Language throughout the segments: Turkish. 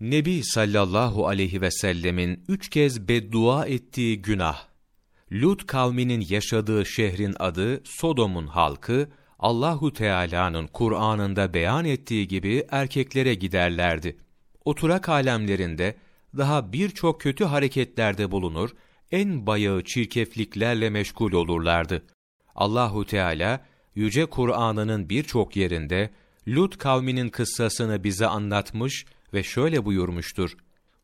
Nebi sallallahu aleyhi ve sellemin üç kez beddua ettiği günah. Lut kavminin yaşadığı şehrin adı Sodom'un halkı, Allahu Teala'nın Kur'an'ında beyan ettiği gibi erkeklere giderlerdi. Oturak alemlerinde daha birçok kötü hareketlerde bulunur, en bayağı çirkefliklerle meşgul olurlardı. Allahu Teala yüce Kur'an'ının birçok yerinde Lut kavminin kıssasını bize anlatmış ve şöyle buyurmuştur.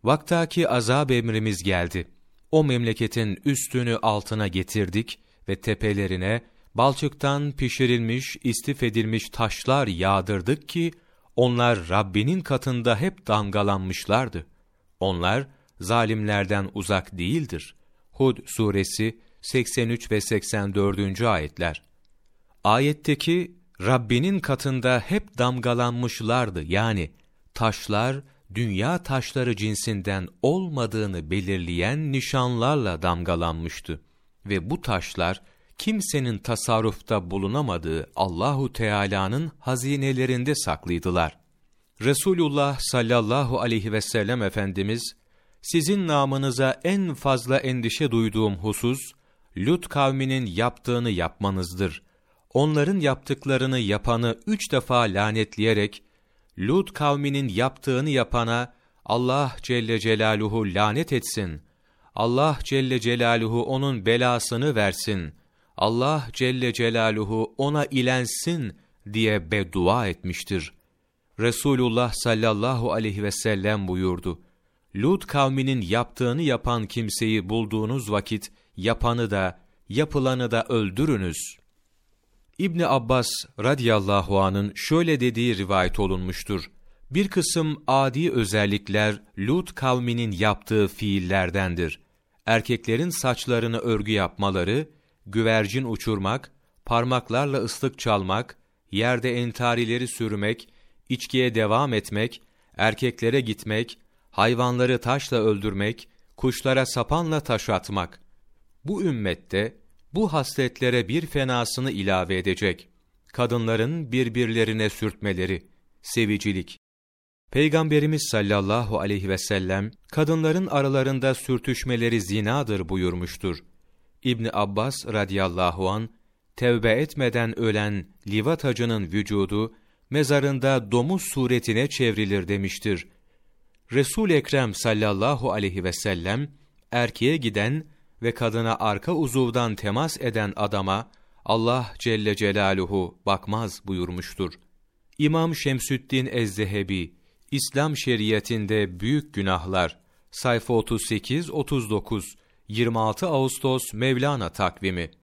Vaktaki azab emrimiz geldi. O memleketin üstünü altına getirdik ve tepelerine balçıktan pişirilmiş, istif edilmiş taşlar yağdırdık ki, onlar Rabbinin katında hep damgalanmışlardı. Onlar, zalimlerden uzak değildir. Hud suresi 83 ve 84. ayetler. Ayetteki Rabbinin katında hep damgalanmışlardı yani taşlar dünya taşları cinsinden olmadığını belirleyen nişanlarla damgalanmıştı ve bu taşlar kimsenin tasarrufta bulunamadığı Allahu Teala'nın hazinelerinde saklıydılar. Resulullah sallallahu aleyhi ve sellem efendimiz sizin namınıza en fazla endişe duyduğum husus Lut kavminin yaptığını yapmanızdır. Onların yaptıklarını yapanı üç defa lanetleyerek Lut kavminin yaptığını yapana Allah Celle Celaluhu lanet etsin. Allah Celle Celaluhu onun belasını versin. Allah Celle Celaluhu ona ilensin diye beddua etmiştir. Resulullah sallallahu aleyhi ve sellem buyurdu. Lut kavminin yaptığını yapan kimseyi bulduğunuz vakit yapanı da yapılanı da öldürünüz.'' İbni Abbas radıyallahu anın şöyle dediği rivayet olunmuştur. Bir kısım adi özellikler Lut kavminin yaptığı fiillerdendir. Erkeklerin saçlarını örgü yapmaları, güvercin uçurmak, parmaklarla ıslık çalmak, yerde entarileri sürmek, içkiye devam etmek, erkeklere gitmek, hayvanları taşla öldürmek, kuşlara sapanla taş atmak. Bu ümmette bu hasletlere bir fenasını ilave edecek. Kadınların birbirlerine sürtmeleri, sevicilik. Peygamberimiz sallallahu aleyhi ve sellem, kadınların aralarında sürtüşmeleri zinadır buyurmuştur. İbni Abbas radıyallahu an tevbe etmeden ölen livatacının vücudu, mezarında domuz suretine çevrilir demiştir. Resul Ekrem sallallahu aleyhi ve sellem, erkeğe giden ve kadına arka uzuvdan temas eden adama Allah Celle Celaluhu bakmaz buyurmuştur. İmam Şemsüddin Ezzehebi, İslam şeriatinde büyük günahlar, sayfa 38-39, 26 Ağustos Mevlana takvimi